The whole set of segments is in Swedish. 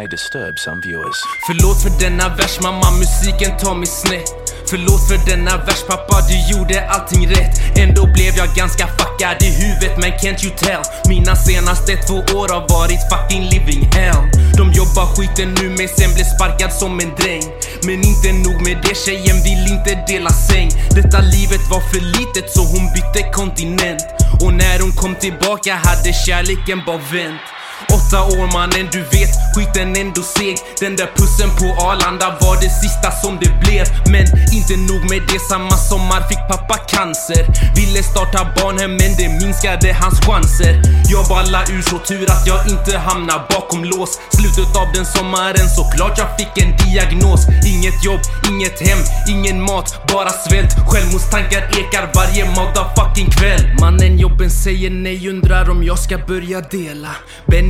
may disturb some viewers. Förlåt för denna vers mamma, musiken tar mig snett. Förlåt för denna vers pappa, du gjorde allting rätt. Ändå blev jag ganska fuckad i huvudet men can't you tell? Mina senaste två år har varit fucking living hell. De jobbar skiten nu men sen blev sparkad som en dräng. Men inte nog med det, tjejen vill inte dela säng. Detta livet var för litet så hon bytte kontinent. Och när hon kom tillbaka hade kärleken bara vänt. Åtta år mannen, du vet. Skiten ändå seg. Den där pussen på Arlanda var det sista som det blev. Men inte nog med det, samma sommar fick pappa cancer. Ville starta barnhem men det minskade hans chanser. Jag balla ur så tur att jag inte hamnar bakom lås. Slutet av den sommaren såklart jag fick en diagnos. Inget jobb, inget hem, ingen mat, bara svält Självmordstankar ekar varje motherfucking kväll. Mannen jobben säger nej, undrar om jag ska börja dela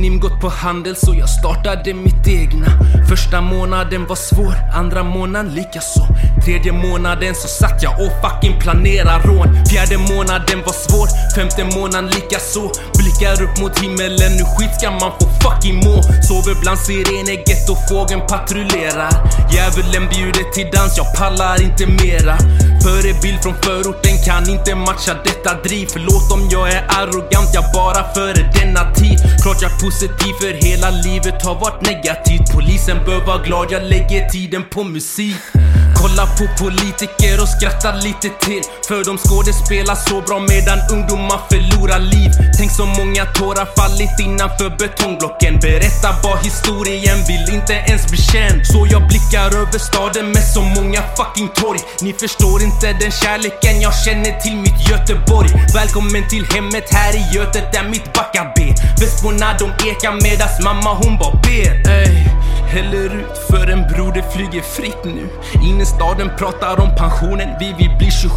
denim gått på handel så jag startade mitt egna. Första månaden var svår, andra månaden likaså. Tredje månaden så satt jag och fucking planera rån. Fjärde månaden var svår, femte månaden likaså. Blickar upp mot himmelen, nu skit ska man få fucking må. Sover bland sirener, gettofågeln patrullerar. Djävulen bjuder till dans, jag pallar inte mera. Förebild från förorten kan inte matcha detta driv. Förlåt om jag är arrogant, jag bara före denna tid. Klart jag är positiv för hela livet har varit negativt. Polisen bör vara glad jag lägger tiden på musik. Kolla på politiker och skratta lite till. För de skådespelar så bra medan ungdomar förlorar liv. Tänk så många tårar fallit innanför betongblocken. Berätta bara historien, vill inte ens bli känd. Så jag blickar över staden med så många fucking torg. Ni förstår inte den kärleken jag känner till mitt Göteborg. Välkommen till hemmet här i Götet där mitt backa B Vesporna de ekar medas mamma hon bara ber Ey, Häller ut för en bror det flyger fritt nu. Innerstaden pratar om pensionen, vi vill bli 27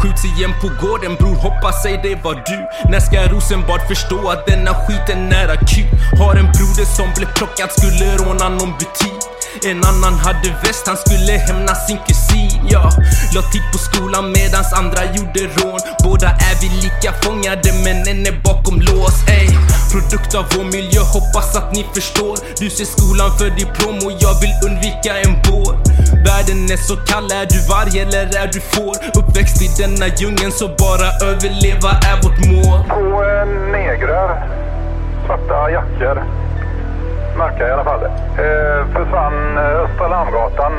Skjuts igen på gården bror, hoppas säg det var du. När ska Rosenbad förstå att denna skiten är akut? Har en broder som blev plockad, skulle råna någon butik. En annan hade väst, han skulle hämna sin kusin Ja, la tid på skolan medans andra gjorde rån. Båda är vi lika fångade men en är bakom lås ey. Produkt av vår miljö, hoppas att ni förstår Du ser skolan för diplom och jag vill undvika en bår Världen är så kall, är du varg eller är du får? Uppväxt i denna djungeln så bara överleva är vårt mål Två eh, negrer, svarta jackor, mörka i alla fall, eh, försvann eh, Östra Larmgatan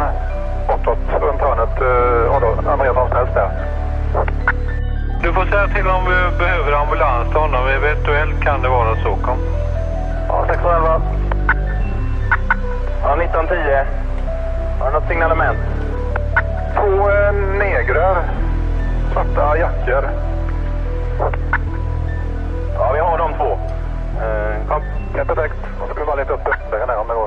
bortåt runt hörnet. Eh, har då Andreas där kolla till om vi behöver ambulans till honom. Eventuellt kan det vara så. Kom. Ja, 611. Ja, 1910. Har du något signalement? Två eh, negrer. Svarta jackor. Ja, vi har de två. Eh, kom, 116. perfekt. så ska vi bara leta upp dödsvägen här om det går.